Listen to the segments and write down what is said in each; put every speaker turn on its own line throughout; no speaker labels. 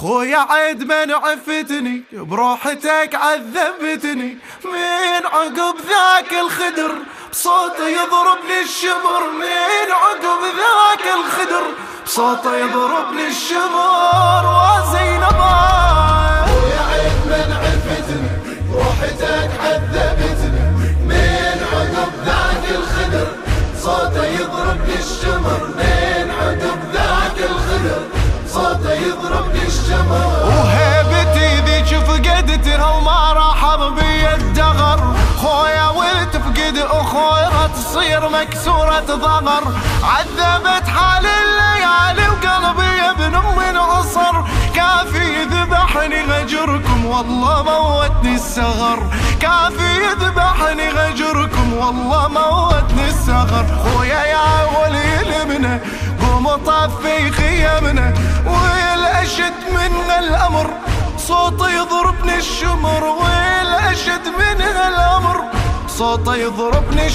خويا عيد من عفتني بروحتك عذبتني. من عقب ذاك الخدر بصوته يضربني الشمر. من عقب ذاك الخدر بصوته يضربني الشمر. وزينب
خويا عيد من عفتني بروحتك عذبتني. من عقب ذاك الخدر صوته يضربني الشمر.
اخويا تصير مكسورة ظهر عذبت حال الليالي وقلبي ابن ام عصر. كافي ذبحني غجركم والله موتني السغر. كافي يذبحني غجركم والله موتني السغر. خويا يا ولي المنه قوم طفي خيمنا. والأشد من الأمر صوته يضربني الشمر. والأشد من الأمر صوته يضربني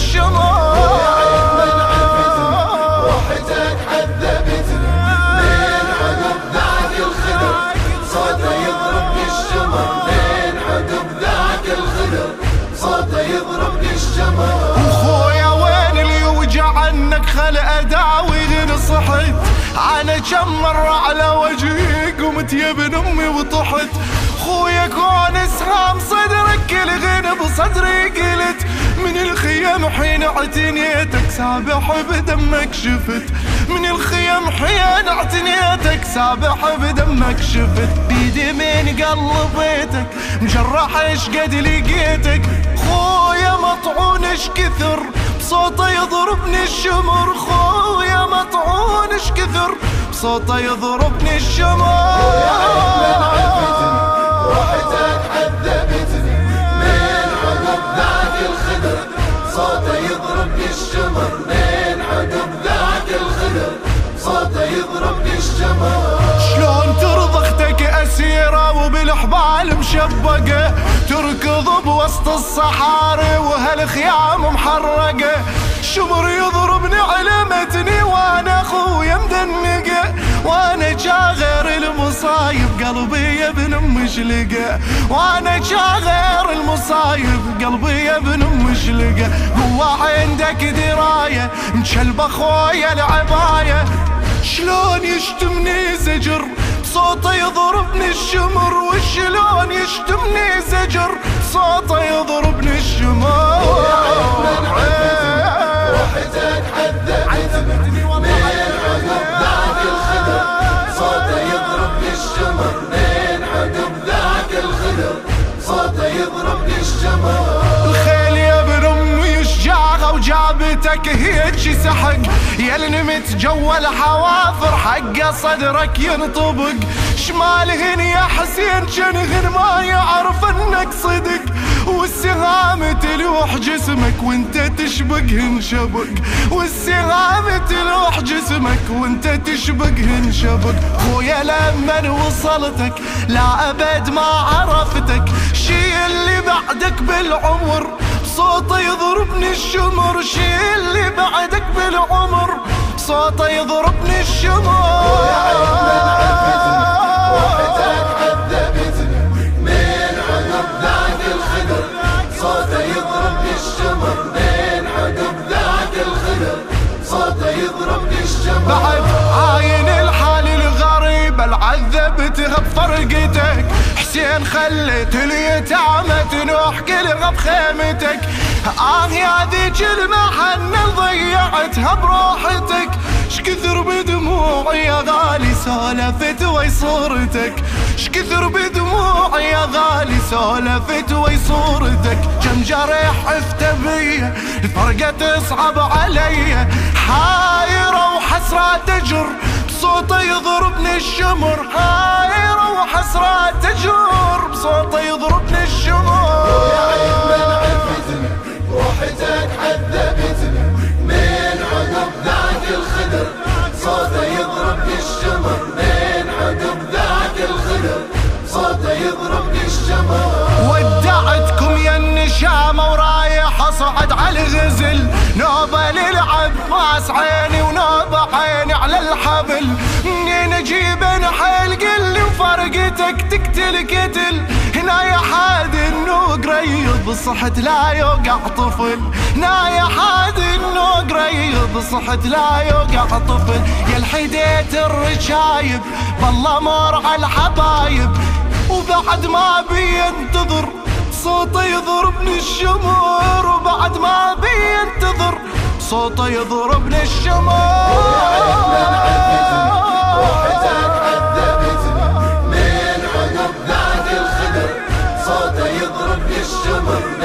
روحتك عذبتني عقب ذاك الخدر صوته عقب ذاك الخدر صوته
خويا وين اللي يوجع عنك؟ خل أداوي صحيت. أنا كم مرة على وجهي قمت يا ابن أمي وطحت. خويا كون إسهام صدرك كل غنى بصدري قلت من الخيام حين اعتنيتك سابح بدمك شفت. من الخيام حين اعتنيتك سابح بدمك شفت. بيدي من قلبيتك مجرح إيش قد لقيتك. خويا مطعون إيش كثر بصوته يضربني الشمر. خويا مطعون إيش كثر بصوته يضربني الشمر.
الخدر صوته يضربني الشمر من عقب ذاك الخدر صوته يضربني الشمر
شلون ترضى أختك أسيرة وبالحبال مشبقة؟ تركض بوسط الصحاري وهالخيام محرقة. شمر يضربني علمتني وأنا أخويا مدنقة. وأنا جاغر المصايب قلبي يا ابن مشلقه وأنا جاغر المصايب قلبي ابن مشلقه هو عندك دراية مشلب اخويا العباية. شلون يشتمني زجر؟ صوته يضربني الشمر. وشلون يشتمني زجر؟ صوته وجابتك هيك سحق. يا اللي نمت جوا الحوافر حق صدرك ينطبق. شمالهن يا حسين جنهن ما يعرف إنك صدق. والسهام تلوح جسمك وإنت تشبكهن شبك والسهام تلوح جسمك وإنت تشبكهن شبك خويا لمن وصلتك لا أبد ما عرفتك. شي اللي بعدك بالعمر صوته يضربني الشمر شي اللي بعدك بالعمر. صوته يضربني الشمر.
روحتك
حسين خلت اليتامى تنوح كلها بخيمتك آه يا ذيك المحنة ضيعتها بروحتك شكثر بدموعي يا غالي سولفت وي صورتك. شكثر بدموعي يا غالي سولفت وي صورتك. كم جرح عفت بيا الفرقة تصعب علي. حايرة وحسرة تجر بصوته يضربني الشمر. حايرة وحسرة تجر بصوته يضربني الشمر
من عفتني روحتك عذبتني من عقب ذاك الخدر صوته يضربني الشمر. من عقب ذاك الخدر صوته يضربني الشمر.
ودعتكم يا النشامة ورايح أصعد على الغزل. نوبة للعباس عيني وفرق تقتل قتل هنا يا حاد انه قريب صحت لا يوقع طفل هنا يا حاد انه قريب صحت لا يوقع طفل يا الحديت الرشايب بالله مرعى الحبايب وبعد ما بينتظر صوته يضربني الشمر وبعد ما بينتظر صوته يضربني الشمر
من عقب